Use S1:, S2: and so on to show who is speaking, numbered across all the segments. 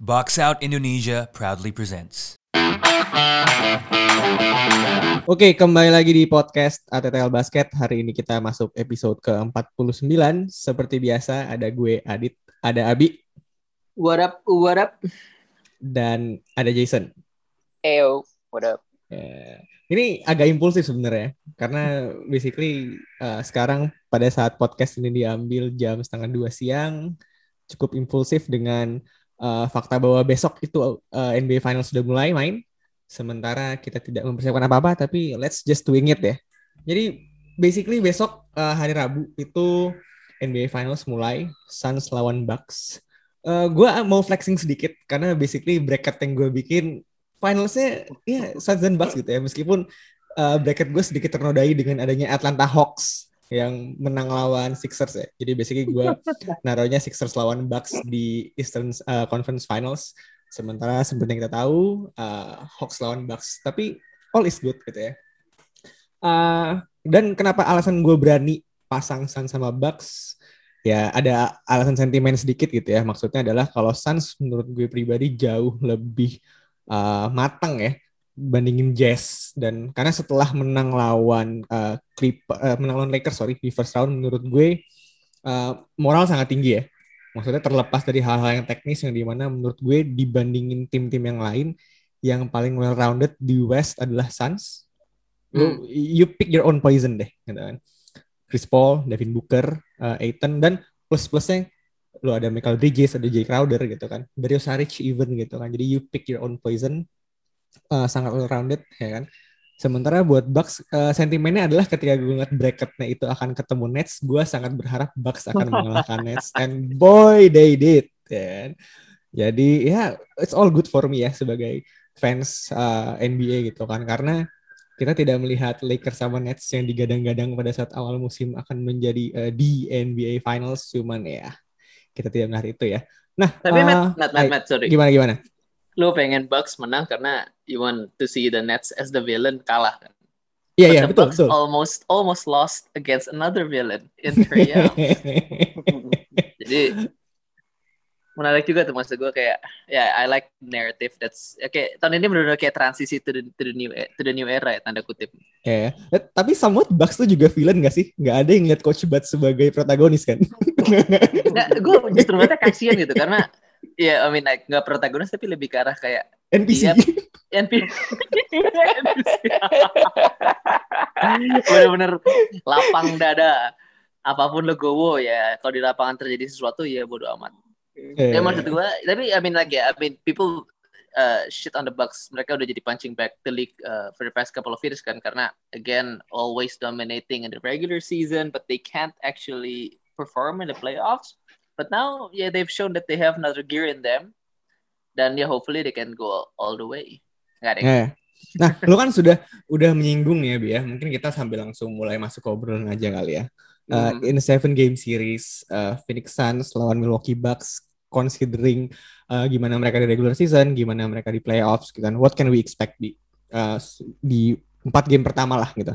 S1: Box Out Indonesia proudly presents.
S2: Oke, kembali lagi di podcast ATTL Basket. Hari ini kita masuk episode ke-49. Seperti biasa, ada gue Adit, ada Abi,
S3: What up, what up?
S2: dan ada Jason.
S3: Eyo, what up?
S2: Eh, ini agak impulsif sebenarnya, karena basically eh, sekarang pada saat podcast ini diambil jam setengah dua siang, cukup impulsif dengan eh, fakta bahwa besok itu eh, NBA Finals sudah mulai main, sementara kita tidak mempersiapkan apa-apa, tapi let's just doing it ya. Jadi basically besok eh, hari Rabu itu NBA Finals mulai, Suns lawan Bucks. Eh gue mau flexing sedikit karena basically bracket yang gue bikin finalsnya ya Suns dan Bucks gitu ya meskipun uh, bracket gue sedikit ternodai dengan adanya Atlanta Hawks yang menang lawan Sixers ya. Jadi basically gue naruhnya Sixers lawan Bucks di Eastern uh, Conference Finals. Sementara seperti yang kita tahu uh, Hawks lawan Bucks. Tapi all is good gitu ya. Uh, dan kenapa alasan gue berani pasang Suns sama Bucks? Ya ada alasan sentimen sedikit gitu ya. Maksudnya adalah kalau Suns menurut gue pribadi jauh lebih uh, matang ya bandingin Jazz dan karena setelah menang lawan uh, Clip uh, menang lawan Lakers sorry di first round menurut gue uh, moral sangat tinggi ya. Maksudnya terlepas dari hal-hal yang teknis yang di mana menurut gue dibandingin tim-tim yang lain yang paling well rounded di West adalah Suns. Lu you pick your own poison deh gitu kan. Chris Paul, Devin Booker, uh, Aiton dan plus plusnya lu ada Michael Bridges, ada Jay Crowder gitu kan, Dario Saric even gitu kan. Jadi you pick your own poison, uh, sangat well rounded ya kan. Sementara buat Bucks uh, sentimennya adalah ketika gue ngeliat bracketnya itu akan ketemu Nets, gue sangat berharap Bucks akan mengalahkan Nets and boy they did ya kan. Jadi ya it's all good for me ya sebagai fans uh, NBA gitu kan karena kita tidak melihat Lakers sama Nets yang digadang-gadang pada saat awal musim akan menjadi uh, di NBA Finals cuman ya kita tidak melihat itu ya. Nah,
S3: Tapi
S2: uh,
S3: Matt, Matt, Matt. Matt, sorry.
S2: gimana gimana?
S3: Lu pengen Bucks menang karena you want to see the Nets as the villain kalah kan?
S2: Iya
S3: But
S2: iya
S3: the
S2: betul
S3: Bucks
S2: betul.
S3: almost almost lost against another villain in Trae Young. Jadi menarik juga tuh maksud gue kayak ya I like narrative that's oke tahun ini benar-benar kayak transisi to the, to the new to the new era ya tanda kutip.
S2: Ya, eh, tapi somewhat Bucks tuh juga villain gak sih? Gak ada yang lihat Coach Bud sebagai protagonis kan?
S3: Nggak, gue justru ngeliatnya kasihan gitu karena ya I mean like, nggak protagonis tapi lebih ke arah kayak
S2: NPC.
S3: Iya. NP bener-bener lapang dada. Apa pun legowo ya kalau di lapangan terjadi sesuatu ya bodo amat.
S2: Eh,
S3: ya maksud gue tapi I mean like ya I mean people uh, shit on the Bucks mereka udah jadi punching back the league uh, for the past couple of years kan karena again always dominating in the regular season but they can't actually perform in the playoffs but now yeah they've shown that they have another gear in them dan ya hopefully they can go all the way nggak ada
S2: Eh. Nah, lu kan sudah udah menyinggung ya, Bi ya. Mungkin kita sambil langsung mulai masuk ke obrolan aja kali ya. Uh,
S3: Hmm.
S2: in a seven game series, uh, Phoenix Suns lawan Milwaukee Bucks, considering uh, gimana mereka di regular season, gimana mereka di playoffs, gitu kan. What can we expect di uh, di empat game pertama lah gitu.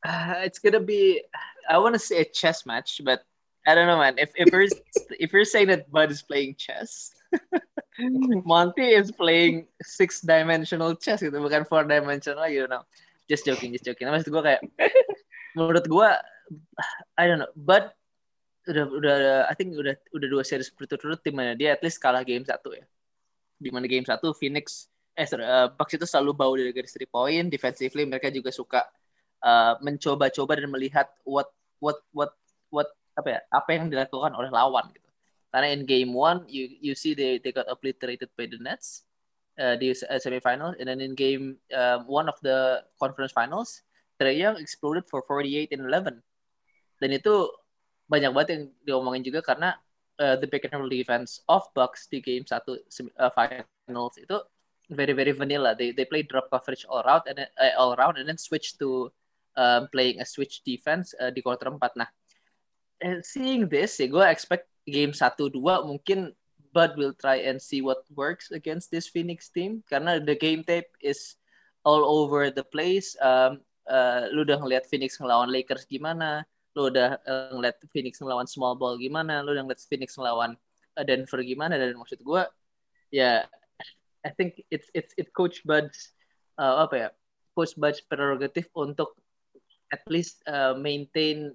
S3: Uh, it's gonna be I want to say a chess match, but I don't know, man. If if you're if you're saying that Bud is playing chess, Monty is playing six dimensional chess gitu, bukan four dimensional, you know. Just joking, just joking. Maksud gue kayak menurut gue, I don't know, Bud udah udah I think udah udah dua series berturut-turut di mana dia at least kalah game satu ya. Di mana game satu Phoenix eh sorry, uh, Bucks itu selalu bau dari garis three point, defensively mereka juga suka uh, mencoba-coba dan melihat what what what what apa ya apa yang dilakukan oleh lawan gitu. Karena in game one you you see they they got obliterated by the Nets uh, di uh, semifinal and then in game uh, one of the conference finals Trae Young exploded for 48 and 11. Dan itu banyak banget yang diomongin juga karena uh, the pick and roll defense of Bucks di game satu uh, finals itu very very vanilla. They they play drop coverage all round and then, uh, all round and then switch to um, playing a switch defense uh, di quarter 4. Nah, seeing this ya gue expect game 1-2 mungkin Bud will try and see what works against this Phoenix team. Karena the game tape is all over the place. Um, uh, lu udah ngeliat Phoenix ngelawan Lakers gimana, lu udah uh, ngeliat Phoenix ngelawan small ball gimana, lu udah ngeliat Phoenix ngelawan uh, Denver gimana? Dan maksud gue ya I think it's it's it coach Bud's uh, apa ya coach Bud's prerogatif untuk at least uh, maintain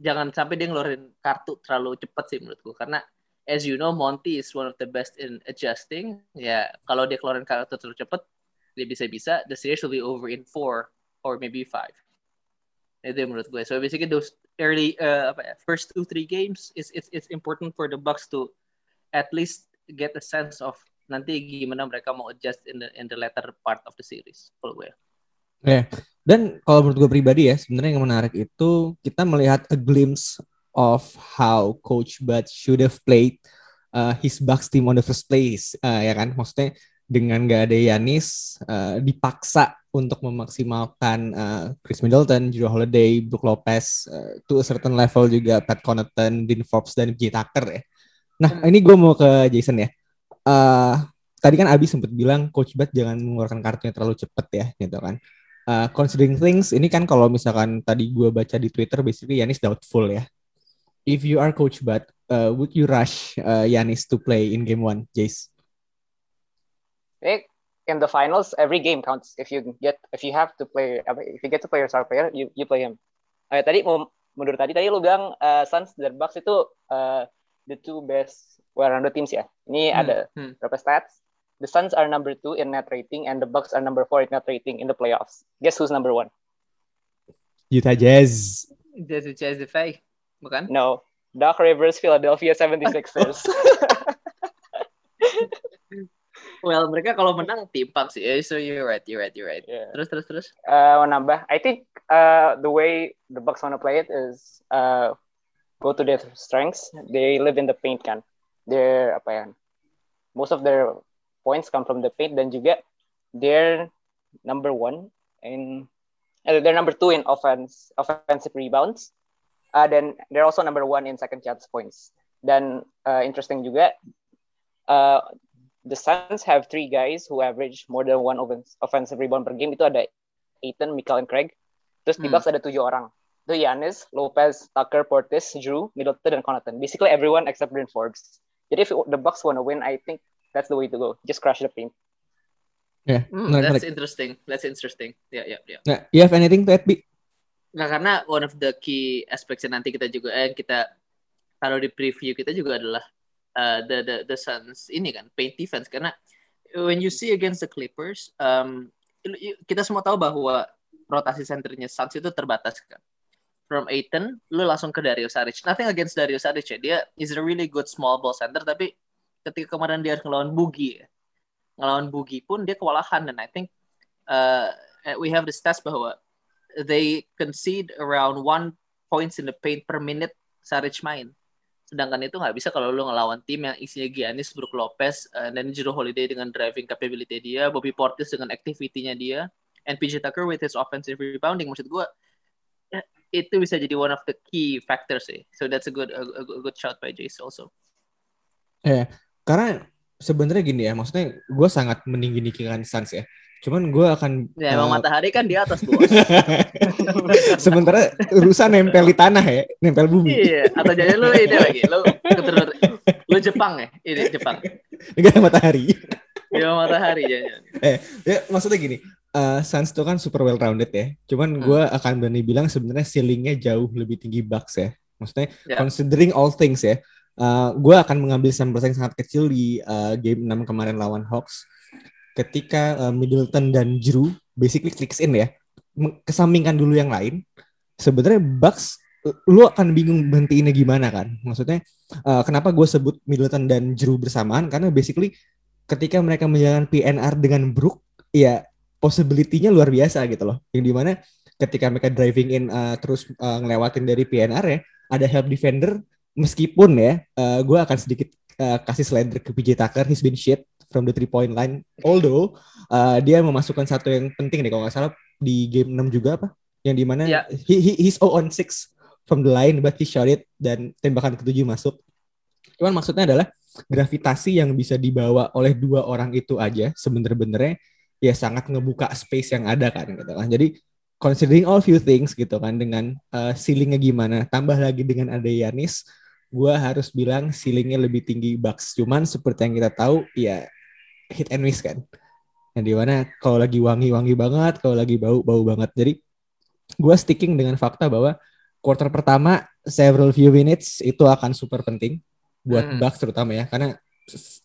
S3: jangan sampai dia ngeluarin kartu terlalu cepat sih menurutku karena as you know Monty is one of the best in adjusting. Ya kalau dia keluarin kartu terlalu cepat dia bisa-bisa. The series will be over in four or maybe five. Itu menurut gue so basically those early uh, apa ya, first two three games is it's it's important for the Bucks to at least get a sense of nanti gimana mereka mau adjust in the in the latter part of the series kalau gue.
S2: Ya. Yeah. Dan kalau menurut gue pribadi ya, sebenarnya yang menarik itu kita melihat a glimpse of how Coach Bud should have played uh, his Bucks team on the first place, uh, ya kan? Maksudnya dengan gak ada Yanis uh, dipaksa untuk memaksimalkan uh, Chris Middleton, Drew Holiday, Brook Lopez, uh, to a certain level juga Pat Connaughton, Dean Forbes dan J Tucker ya. Nah ini gue mau ke Jason ya. Uh, tadi kan Abi sempat bilang Coach Bud jangan mengeluarkan kartunya terlalu cepat ya, gitu kan. Uh, considering things, ini kan kalau misalkan tadi gue baca di Twitter, basically Yanis doubtful ya. If you are Coach Bud, uh, would you rush uh, Yanis to play in game one, Jace?
S4: in the finals, every game counts. If you get, if you have to play, if you get to play your star player, you you play him. Uh, tadi mau mundur tadi tadi lu bilang uh, Suns dan Bucks itu uh, the two best well-rounded teams ya. Ini hmm. ada hmm. berapa stats? The Suns are number two in net rating and the Bucks are number four in net rating in the playoffs. Guess who's number one?
S2: Utah Jazz.
S3: Jazz Jazz Defy, bukan?
S4: No, Doc Rivers Philadelphia 76ers.
S3: well mereka kalau menang timpang sih yeah, so you're right you're right you're right yeah. terus terus terus
S4: uh, nambah I think uh, the way the Bucks wanna play it is uh, go to their strengths they live in the paint kan they're apa ya most of their points come from the paint dan juga they're number one in uh, they're number two in offense offensive rebounds uh, then they're also number one in second chance points dan uh, interesting juga uh, the Suns have three guys who average more than one offensive rebound per game. Itu ada Aiton, Michael, and Craig. Terus di hmm. Bucks ada tujuh orang. Itu Giannis, Lopez, Tucker, Portis, Drew, Middleton, dan Connaughton. Basically everyone except Bryn Forbes. Jadi if the Bucks wanna win, I think that's the way to go. Just crush the paint.
S2: Yeah,
S3: mm, that's interesting. That's interesting. Yeah, yeah, yeah.
S2: Nah, you have anything to add, Bi?
S3: Nah, karena one of the key aspects nanti kita juga eh kita taruh di preview kita juga adalah uh, the the the Suns ini kan paint defense karena when you see against the Clippers um, kita semua tahu bahwa rotasi centernya Suns itu terbatas kan from Aiton lu langsung ke Dario Saric nothing against Dario Saric ya dia is a really good small ball center tapi ketika kemarin dia ngelawan Bugi ngelawan Bugi pun dia kewalahan dan I think uh, we have the stats bahwa they concede around one points in the paint per minute Saric main Sedangkan itu nggak bisa kalau lu ngelawan tim yang isinya Giannis, Brook Lopez, uh, dan Jero Holiday dengan driving capability dia, Bobby Portis dengan activity-nya dia, and PJ Tucker with his offensive rebounding. Maksud gue, ya, itu bisa jadi one of the key factors sih. So that's a good a, a good shot by Jace also.
S2: Eh, karena sebenarnya gini ya, maksudnya gue sangat meninggikan Suns ya. Cuman gue akan
S3: ya, emang uh, matahari kan di atas bos.
S2: Sementara urusan nempel di tanah ya, nempel bumi.
S3: Iya, atau jadi lu ini lagi, lu keturunan lu Jepang ya, ini Jepang.
S2: Enggak matahari.
S3: Iya matahari jangan.
S2: Eh, ya maksudnya gini, uh, Suns itu kan super well rounded ya. Cuman hmm. gue akan berani bilang sebenarnya ceilingnya jauh lebih tinggi Bucks ya. Maksudnya yeah. considering all things ya. Uh, gue akan mengambil sampel yang sangat kecil di uh, game 6 kemarin lawan Hawks ketika uh, Middleton dan Drew basically clicks in ya, kesampingkan dulu yang lain, sebenarnya Bucks lu akan bingung berhentiinnya gimana kan? Maksudnya uh, kenapa gue sebut Middleton dan Drew bersamaan? Karena basically ketika mereka menjalankan PNR dengan Brook, ya possibility-nya luar biasa gitu loh. Yang di mana ketika mereka driving in uh, terus uh, ngelewatin dari PNR ya, ada help defender meskipun ya, uh, gue akan sedikit uh, kasih slider ke PJ Tucker, he's been shit from the three point line. Although uh, dia memasukkan satu yang penting nih kalau nggak salah di game 6 juga apa? Yang di mana yeah. he, he, he's 0 on 6 from the line but he shot it dan tembakan ketujuh masuk. Cuman maksudnya adalah gravitasi yang bisa dibawa oleh dua orang itu aja sebener-benernya ya sangat ngebuka space yang ada kan gitu kan. Jadi considering all few things gitu kan dengan uh, ceilingnya gimana tambah lagi dengan ada Yanis gue harus bilang ceilingnya lebih tinggi Bucks. Cuman seperti yang kita tahu, ya hit and miss kan. Yang di mana kalau lagi wangi-wangi banget, kalau lagi bau-bau banget. Jadi gue sticking dengan fakta bahwa quarter pertama several few minutes itu akan super penting buat
S3: Hmm.
S2: Bucks terutama ya karena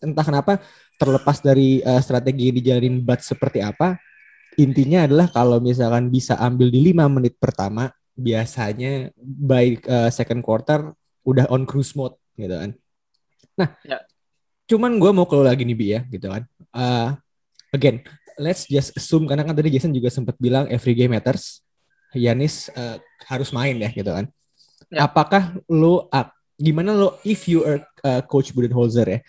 S2: entah kenapa terlepas dari uh, strategi yang dijalanin Bucks seperti apa intinya adalah kalau misalkan bisa ambil di 5 menit pertama biasanya by uh, second quarter udah on cruise mode gitu kan. Nah,
S3: Ya.
S2: cuman gue mau keluar lagi nih Bi ya gitu kan. Uh, again, let's just assume karena kan tadi Jason juga sempat bilang every game matters. Yanis uh, harus main ya gitu kan.
S3: Ya.
S2: Apakah lo uh, gimana lo if you are uh, coach Budenholzer ya?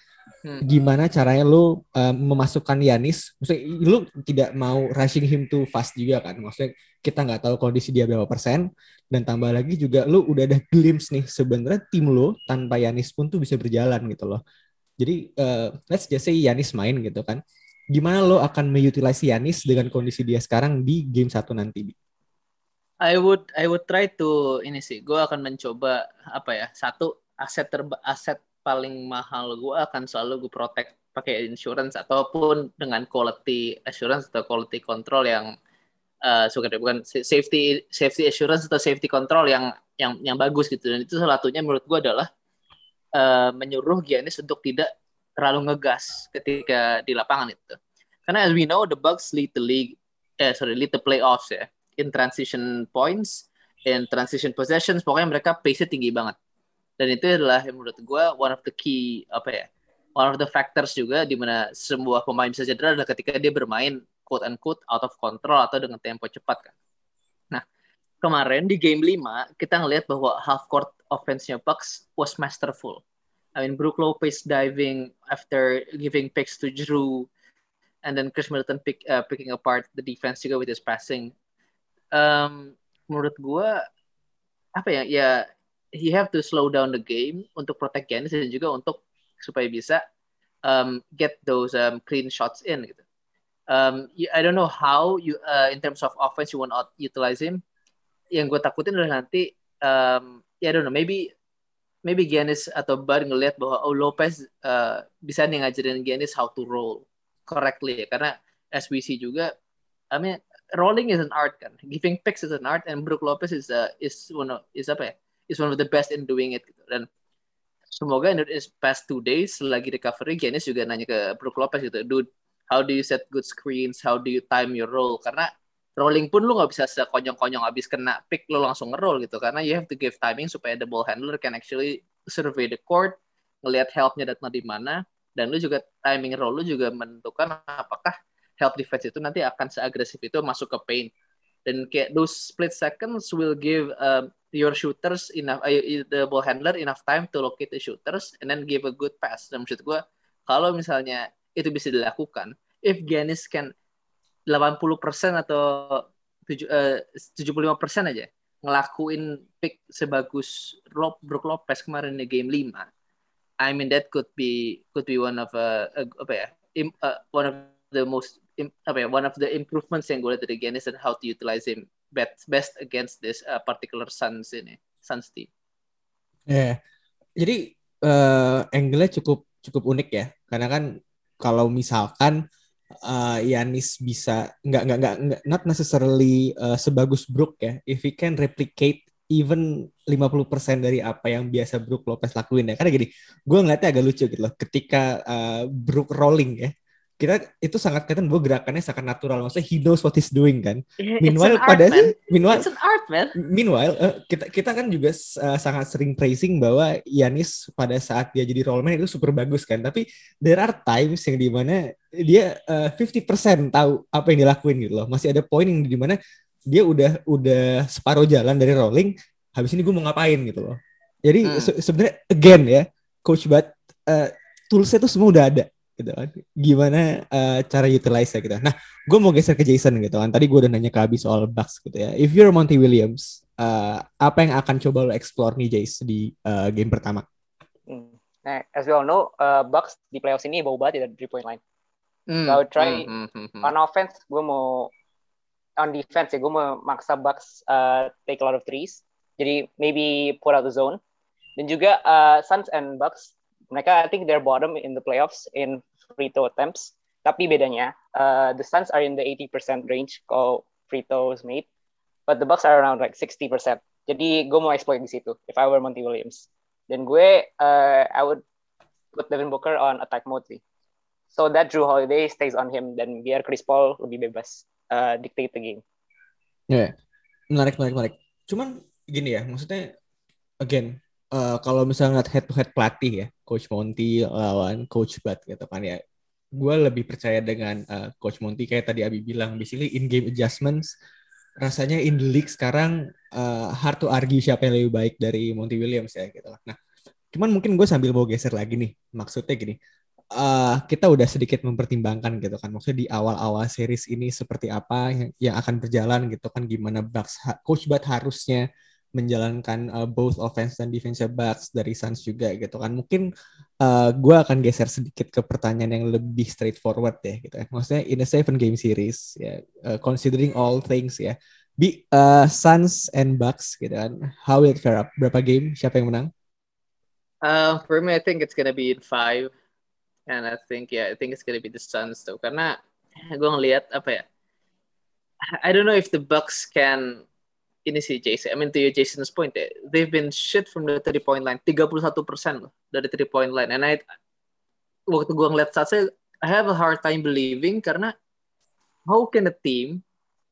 S3: Hmm.
S2: Gimana caranya lo uh, memasukkan Yanis? Maksudnya lo tidak mau rushing him too fast juga kan? Maksudnya kita nggak tahu kondisi dia berapa persen dan tambah lagi juga lo udah ada glimpse nih sebenarnya tim lo tanpa Yanis pun tuh bisa berjalan gitu loh. Jadi uh, let's just say Yanis main gitu kan. Gimana lo akan mengutilize Yanis dengan kondisi dia sekarang di game satu nanti?
S3: I would I would try to ini sih gue akan mencoba apa ya satu aset terba aset paling mahal gue akan selalu gue protect pakai insurance ataupun dengan quality assurance atau quality control yang uh, suka bukan safety safety assurance atau safety control yang yang yang bagus gitu. Dan itu salah satunya menurut gue adalah uh, menyuruh Giannis untuk tidak terlalu ngegas ketika di lapangan itu. Karena as we know the Bucks lead the league eh sorry lead the playoffs ya in transition points, in transition possessions, pokoknya mereka pace-nya tinggi banget. Dan itu adalah yang menurut gue one of the key apa ya, one of the factors juga di mana sebuah pemain bisa cedera adalah ketika dia bermain quote unquote out of control atau dengan tempo cepat kan. Nah kemarin di game 5 kita ngelihat bahwa half court offense-nya Bucks was masterful. I mean Brook Lopez diving after giving picks to Drew, and then Chris Middleton pick, uh, picking apart the defense juga with his passing um, menurut gue apa ya ya he have to slow down the game untuk protect Giannis dan juga untuk supaya bisa um, get those um, clean shots in gitu. Um, I don't know how you uh, in terms of offense you want to utilize him. Yang gue takutin adalah nanti um, ya I don't know maybe maybe Giannis atau Bud ngelihat bahwa oh Lopez uh, bisa nih ngajarin Giannis how to roll correctly karena as we see juga I mean rolling is an art kan. Giving picks is an art and Brook Lopez is uh, is one of is apa ya? Is one of the best in doing it gitu. Dan semoga in the past two days lagi recovery Giannis juga nanya ke Brook Lopez gitu, dude, how do you set good screens? How do you time your roll? Karena rolling pun lu nggak bisa sekonyong-konyong habis kena pick lu langsung nge-roll gitu karena you have to give timing supaya the ball handler can actually survey the court, ngelihat helpnya datang di mana dan lu juga timing roll lu juga menentukan apakah help defense itu nanti akan seagresif itu masuk ke paint dan kayak those split seconds will give um, your shooters enough uh, the ball handler enough time to locate the shooters and then give a good pass. Dan maksud gue kalau misalnya itu bisa dilakukan if Giannis can 80% atau tujuh, uh, 75% aja ngelakuin pick sebagus Brook Lopez kemarin di game 5 I mean that could be could be one of uh, uh, apa ya uh, one of the most apa ya one of the improvements yang gue lihat dari Giannis and how to utilize him best best against this uh, particular Suns ini Suns team.
S2: Yeah. jadi uh, angle-nya cukup cukup unik ya, karena kan kalau misalkan uh, Yanis bisa nggak nggak nggak not necessarily uh, sebagus Brook ya, if he can replicate even 50% dari apa yang biasa Brook Lopez lakuin ya. Karena gini, gue ngeliatnya agak lucu gitu loh. Ketika uh, Brook rolling ya, kita itu sangat kelihatan bahwa gerakannya sangat natural. Maksudnya he knows what he's doing kan? Meanwhile pada
S3: man.
S2: meanwhile
S3: It's an art man.
S2: Meanwhile uh, kita kita kan juga uh, sangat sering praising bahwa Yanis pada saat dia jadi rollman itu super bagus kan? Tapi there are times yang di mana dia uh, 50% tahu apa yang dilakuin gitu loh. Masih ada poin yang di mana dia udah udah separuh jalan dari rolling habis ini gue mau ngapain gitu loh. Jadi
S3: Hmm.
S2: se sebenarnya again ya coach Bat uh, toolsnya tuh semua udah ada gitu kan gimana uh, cara utilize ya gitu nah gue mau geser ke Jason gitu kan tadi gue udah nanya ke Abi soal Bucks gitu ya if you're Monty Williams uh, apa yang akan coba lo explore nih Jace di uh, game pertama
S4: Hmm. Nah, as we all know, uh, Bucks di playoffs ini bau banget ya dari three point line.
S3: Hmm,
S4: So, try
S3: hmm, hmm, hmm.
S4: On offense, gue mau on defense ya, gue mau maksa Bucks uh, take a lot of threes. Jadi maybe put out the zone. Dan juga uh, Suns and Bucks, mereka I think they're bottom in the playoffs in free throw attempts. Tapi bedanya, uh, the Suns are in the 80% range kalau free throws made, but the Bucks are around like 60%. Jadi gue mau exploit di situ if I were Monty Williams. Dan gue, uh, I would put Devin Booker on attack mode sih. So that Drew Holiday stays on him dan biar Chris Paul lebih bebas uh, dictate the game.
S2: Ya, menarik, menarik, menarik. Cuman gini ya, maksudnya again, uh, kalau misalnya ngeliat head to head pelatih ya, Coach Monty lawan Coach Bud gitu kan ya, gue lebih percaya dengan uh, Coach Monty kayak tadi Abi bilang, basically in game adjustments rasanya in the league sekarang uh, hard to argue siapa yang lebih baik dari Monty Williams ya gitu lah. Nah, cuman mungkin gue sambil mau geser lagi nih, maksudnya gini, uh, kita udah sedikit mempertimbangkan gitu kan, maksudnya di awal-awal series ini seperti apa yang, yang akan berjalan gitu kan, gimana Bucks Coach Bud harusnya menjalankan uh, both offense dan defensive backs dari Suns juga gitu kan. Mungkin uh, gue akan geser sedikit ke pertanyaan yang lebih straightforward ya gitu kan. Maksudnya in a seven game series ya, uh, considering all things ya, be uh, Suns and Bucks gitu kan. How will it fare up? Berapa game? Siapa yang menang?
S3: Uh, for me, I think it's gonna be in five, and I think yeah, I think it's gonna be the Suns tuh. Karena gue ngelihat apa ya, I don't know if the Bucks can ini sih Jason, I mean to your Jason's point ya, they've been shit from the three point line, 31% loh dari three point line. And I, waktu gue ngeliat saat saya, I have a hard time believing karena how can a team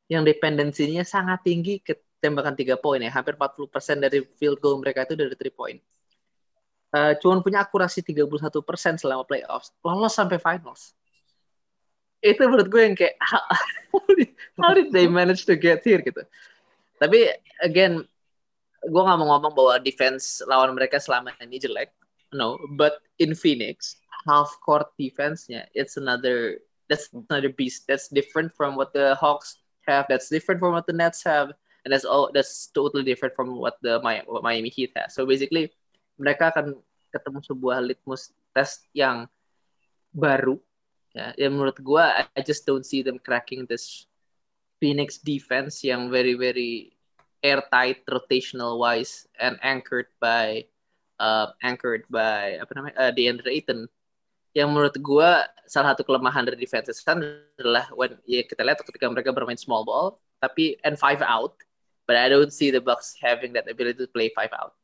S3: yang dependensinya sangat tinggi ke tembakan tiga poin ya, hampir 40% dari field goal mereka itu dari three point. Uh, cuman punya akurasi 31% selama playoffs, lolos sampai finals. Itu menurut gue yang kayak, how, how did they manage to get here gitu. Tapi again, gue nggak mau ngomong bahwa defense lawan mereka selama ini jelek. No, but in Phoenix, half court defense-nya, it's another that's another beast. That's different from what the Hawks have. That's different from what the Nets have, and that's all. That's totally different from what the Miami Heat has. So basically, mereka akan ketemu sebuah litmus test yang baru. Ya, yang menurut gue, I just don't see them cracking this Phoenix defense yang very very airtight rotational wise and anchored by uh, anchored by apa namanya uh, DeAndre Ayton. Yang menurut gue salah satu kelemahan dari defense adalah when ya kita lihat ketika mereka bermain small ball tapi and five out but I don't see the Bucks having that ability to play five out.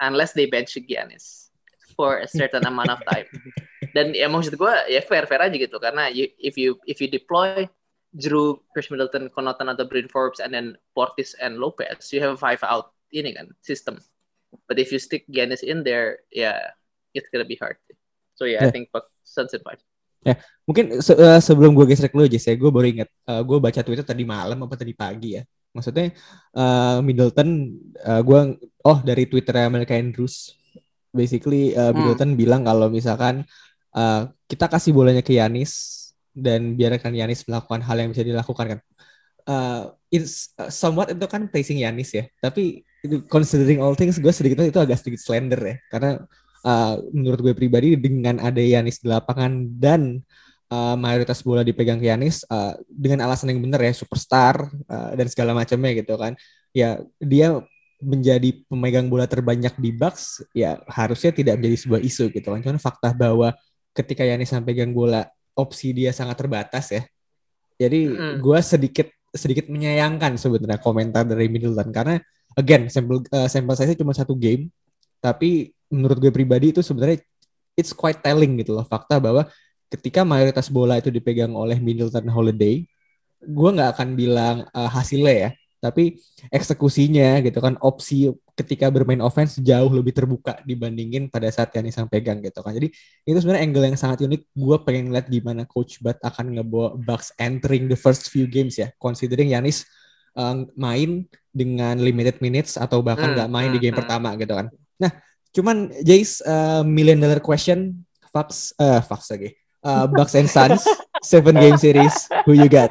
S3: Unless they bench Giannis for a certain amount of time. Dan ya maksud gue ya fair fair aja gitu karena you, if you if you deploy Drew, Chris Middleton, Connaughton atau Bryn Forbes, and then Portis and Lopez, you have a five out ini kan system. But if you stick Giannis in there, yeah, it's gonna be hard. So yeah, yeah. I think Suns and five.
S2: Ya, yeah. mungkin se uh, sebelum gue geser lu aja, saya gue baru ingat, uh, gue baca Twitter tadi malam apa tadi pagi ya. Maksudnya uh, Middleton, uh, gue oh dari Twitter America Andrews, basically uh, Middleton hmm. bilang kalau misalkan uh, kita kasih bolanya ke Yanis, dan biarkan Yanis melakukan hal yang bisa dilakukan kan. Uh, it's uh, somewhat itu kan placing Yanis ya, tapi considering all things gue sedikit itu agak sedikit slender ya, karena uh, menurut gue pribadi dengan ada Yanis di lapangan dan uh, mayoritas bola dipegang ke Yanis uh, dengan alasan yang benar ya superstar uh, dan segala macamnya gitu kan, ya dia menjadi pemegang bola terbanyak di Bucks ya harusnya tidak menjadi sebuah isu gitu kan, cuman fakta bahwa ketika Yanis sampai pegang bola opsi dia sangat terbatas ya. Jadi mm. gue sedikit sedikit menyayangkan sebenarnya komentar dari Middleton karena again sampel uh, sampel saya cuma satu game tapi menurut gue pribadi itu sebenarnya it's quite telling gitu loh fakta bahwa ketika mayoritas bola itu dipegang oleh Middleton Holiday gue nggak akan bilang uh, hasilnya ya tapi eksekusinya gitu kan opsi ketika bermain offense jauh lebih terbuka dibandingin pada saat Yanis yang pegang gitu kan. Jadi itu sebenarnya angle yang sangat unik. Gue pengen lihat gimana Coach Bud akan ngebawa Bucks entering the first few games ya. Considering Yanis uh, main dengan limited minutes atau bahkan hmm, nggak hmm, main hmm, di game hmm. pertama gitu kan. Nah, cuman Jace uh, million dollar question Fox uh, Fox lagi. Uh, Bucks and Suns seven game series who you got?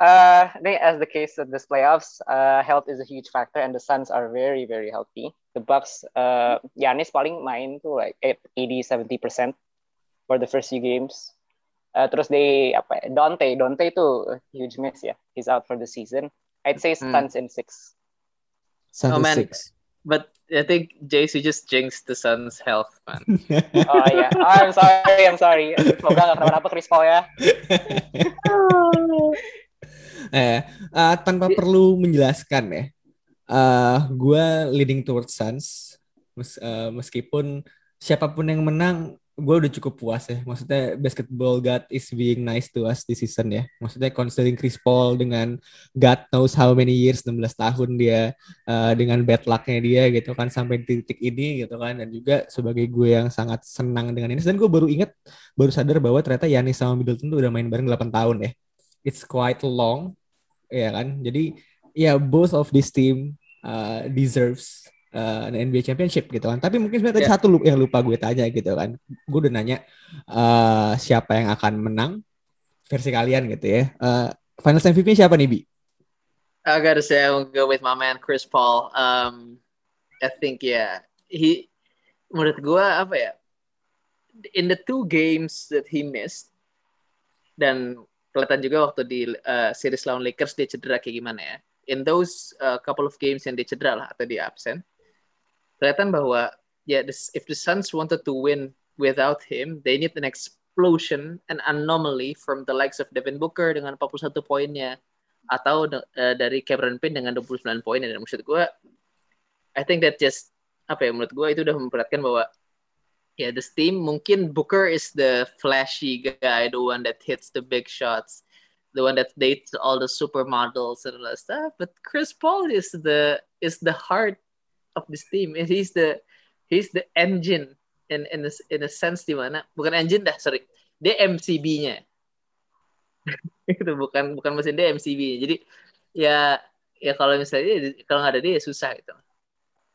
S4: Uh, as the case of this playoffs, uh, health is a huge factor, and the Suns are very, very healthy. The Bucks, uh, Giannis paling main tuh like 80, 70 percent for the first few games. Uh, terus they apa? Dante, Dante itu huge miss ya. He's out for the season. I'd say hmm. Suns hmm. in six.
S2: Suns oh, man. six.
S3: but I think JC just jinxed the Suns' health, man.
S4: Oh iya. Oh, I'm sorry, I'm sorry. Semoga nggak kenapa-napa Chris Paul ya.
S2: eh, uh, tanpa perlu menjelaskan ya, uh, gue leading towards Suns. Mes, uh, meskipun siapa pun yang menang, gue udah cukup puas ya. Maksudnya basketball God is being nice to us this season ya. Maksudnya considering Chris Paul dengan God knows how many years, 16 tahun dia uh, dengan bad lucknya dia gitu kan sampai di titik ini gitu kan. Dan juga sebagai gue yang sangat senang dengan ini. Dan gue baru inget, baru sadar bahwa ternyata Yanis sama Middleton tuh udah main bareng 8 tahun ya. It's quite long ya kan. Jadi ya yeah, both of this team uh, deserves uh, NBA Championship gitu kan. Tapi mungkin sebenarnya yeah. satu yang lupa gue tanya gitu kan. Gue udah nanya uh, siapa yang akan menang versi kalian gitu ya. Uh, Finals MVP siapa nih Bi?
S3: I gotta say I will go with my man Chris Paul. Um, I think yeah, he menurut gue apa ya? In the two games that he missed dan kelihatan juga waktu di uh, series lawan Lakers dia cedera kayak gimana ya. In those uh, couple of games yang dia cedera lah atau dia absen, kelihatan bahwa ya yeah, if the Suns wanted to win without him, they need an explosion, an anomaly from the likes of Devin Booker dengan 41 poinnya atau uh, dari Cameron Payne dengan 29 poinnya dan maksud gue I think that just apa ya menurut gue itu udah memperhatikan bahwa yeah, this team mungkin Booker is the flashy guy, the one that hits the big shots, the one that dates all the supermodels and all that stuff. But Chris Paul is the is the heart of this team. He's the he's the engine in in a, in a sense di mana bukan engine dah sorry dia MCB-nya itu bukan bukan mesin dia MCB -nya. jadi ya ya kalau misalnya kalau nggak ada dia ya susah gitu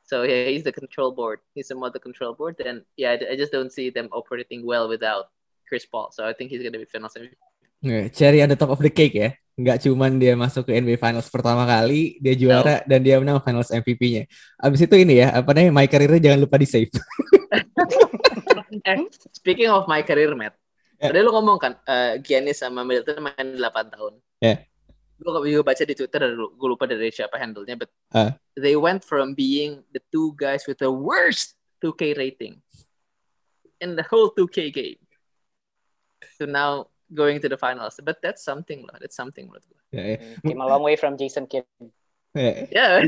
S3: So yeah, he's the control board. He's the mother control board, and yeah, I, I just don't see them operating well without Chris Paul. So I think he's gonna be finals MVP.
S2: cherry on the top of the cake ya. Nggak cuman dia masuk ke NBA Finals pertama kali, dia juara no. dan dia menang Finals MVP-nya. Abis itu ini ya, apa namanya, my career jangan lupa di save.
S3: eh, speaking of my career, Matt. Yeah. Tadi lu ngomong kan, uh, Giannis sama Middleton main 8 tahun.
S2: Yeah
S3: gue baca di Twitter gue lupa dari siapa handle-nya but uh. they went from being the two guys with the worst 2K rating in the whole 2K game to now going to the finals but that's something lah that's something menurut gue
S4: yeah, yeah. came a long way from Jason Kidd
S3: yeah, yeah.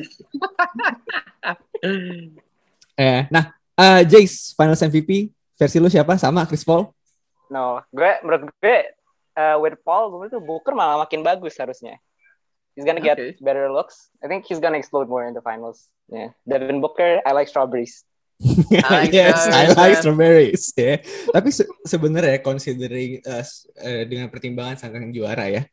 S2: eh nah uh, Jace finals MVP versi lu siapa sama Chris Paul
S4: no gue menurut gue uh, with Paul gue tuh Booker malah makin bagus harusnya. He's gonna get okay. better looks. I think he's gonna explode more in the finals. Yeah, Devin Booker, I like strawberries.
S2: I yes, I like strawberries. Ya, yeah. tapi se sebenarnya considering uh, uh, dengan pertimbangan sang juara ya,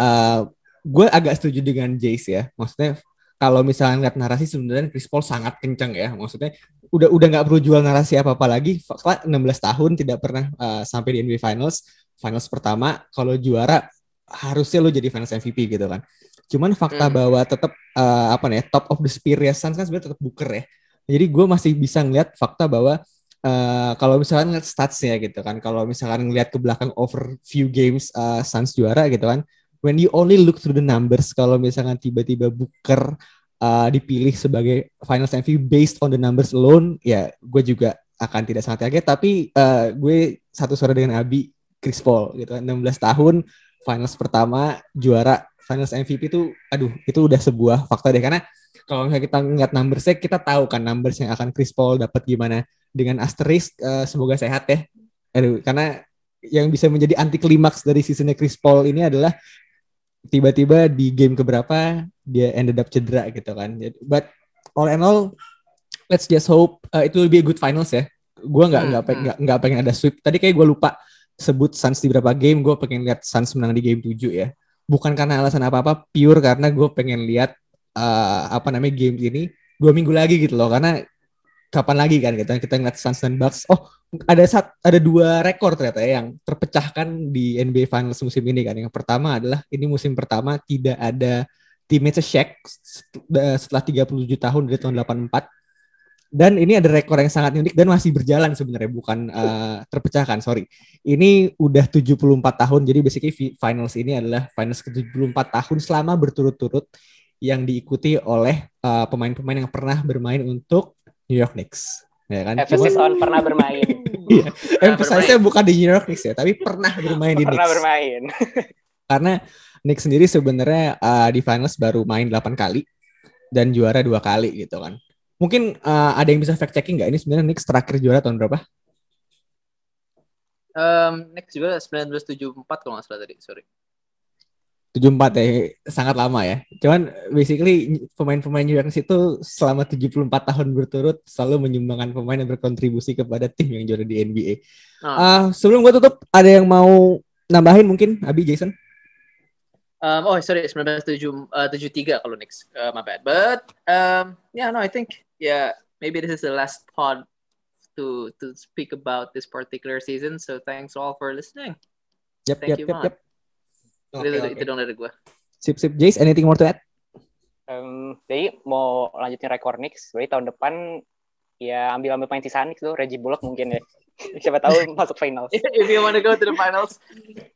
S2: uh, gue agak setuju dengan Jace ya. Maksudnya kalau misalnya lihat narasi sebenarnya Chris Paul sangat kencang ya. Maksudnya udah udah nggak perlu jual narasi apa apa lagi. 16 tahun tidak pernah uh, sampai di NBA Finals finals pertama kalau juara harusnya lo jadi finals MVP gitu kan. Cuman fakta hmm. bahwa tetap uh, eh, apa nih top of the spear ya Suns kan sebenarnya tetap buker ya. Jadi gue masih bisa ngeliat fakta bahwa uh, kalau misalkan ngeliat statsnya gitu kan, kalau misalkan ngeliat ke belakang over few games uh, Suns juara gitu kan, when you only look through the numbers, kalau misalkan tiba-tiba buker uh, dipilih sebagai finals MVP based on the numbers alone, ya gue juga akan tidak sangat kaget. Tapi uh, gue satu suara dengan Abi, Chris Paul gitu 16 tahun finals pertama juara finals MVP itu aduh itu udah sebuah fakta deh. Karena kalau misalnya kita ngeliat numbersnya kita tahu kan numbers yang akan Chris Paul dapat gimana dengan asterisk uh, semoga sehat ya. Aduh karena yang bisa menjadi anti klimaks dari seasonnya Chris Paul ini adalah tiba-tiba di game keberapa dia ended up cedera gitu kan. But all in all let's just hope uh, it will be a good finals ya. Gue nggak nggak hmm, nggak nggak pengen ada sweep. Tadi kayak gue lupa sebut Suns di beberapa game, gue pengen lihat Suns menang di game 7 ya. Bukan karena alasan apa-apa, pure karena gue pengen lihat uh, apa namanya game ini dua minggu lagi gitu loh. Karena kapan lagi kan kita kita ngeliat Suns dan Bucks. Oh, ada saat ada dua rekor ternyata ya yang terpecahkan di NBA Finals musim ini kan. Yang pertama adalah ini musim pertama tidak ada teammate Shaq setelah 37 tahun dari tahun 84 dan ini ada rekor yang sangat unik dan masih berjalan sebenarnya bukan uh, terpecahkan sorry ini udah 74 tahun jadi basically finals ini adalah finals ke 74 tahun selama berturut-turut yang diikuti oleh uh, pemain-pemain yang pernah bermain untuk New York Knicks. Ya kan?
S4: Emphasis on pernah bermain.
S2: Iya,
S3: Pernah
S2: emphasize-nya bukan di New York Knicks ya, tapi pernah bermain di
S4: pernah
S2: Knicks.
S4: bermain.
S2: Karena Knicks sendiri sebenarnya uh, di finals baru main 8 kali dan juara dua kali gitu kan. Mungkin uh, ada yang bisa fact checking nggak ini sebenarnya Knicks terakhir juara tahun berapa?
S3: Um, next juga 1974 kalau nggak salah tadi, sorry.
S2: 74 ya, sangat lama ya. Cuman basically pemain-pemain New York Knicks itu selama 74 tahun berturut selalu menyumbangkan pemain yang berkontribusi kepada tim yang juara di NBA.
S3: Oh.
S2: Ah, sebelum gua tutup, ada yang mau nambahin mungkin Abi Jason?
S3: Um, oh, sorry, 1973 kalau next. Uh, my bad. But um, yeah, no, I think yeah, maybe this is the last pod to to speak about this particular season. So thanks all for listening.
S2: Yap,
S3: Thank
S2: yap,
S3: you, Man.
S2: yap. Oke,
S3: itu,
S2: oke.
S3: itu dong dari gue.
S2: Sip, sip. Jace, anything more to add?
S4: Em, jadi mau lanjutin rekor Knicks, jadi tahun depan ya ambil ambil pemain sisa Knicks tuh Reggie Bullock mungkin ya. Siapa tahu masuk final.
S3: If you want to go to the finals,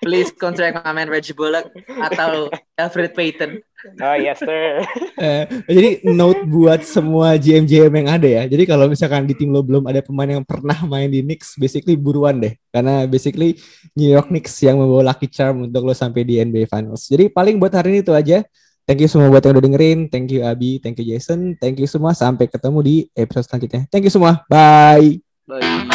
S3: please contact my man Reggie Bullock atau Alfred Payton.
S4: Oh yes sir.
S2: Eh, jadi note buat semua GM-GM yang ada ya. Jadi kalau misalkan di tim lo belum ada pemain yang pernah main di Knicks, basically buruan deh. Karena basically New York Knicks yang membawa lucky charm untuk lo sampai di NBA Finals. Jadi paling buat hari ini itu aja. Thank you semua buat yang udah dengerin. Thank you Abi, thank you Jason, thank you semua. Sampai ketemu di episode selanjutnya. Thank you semua. Bye.
S3: Bye.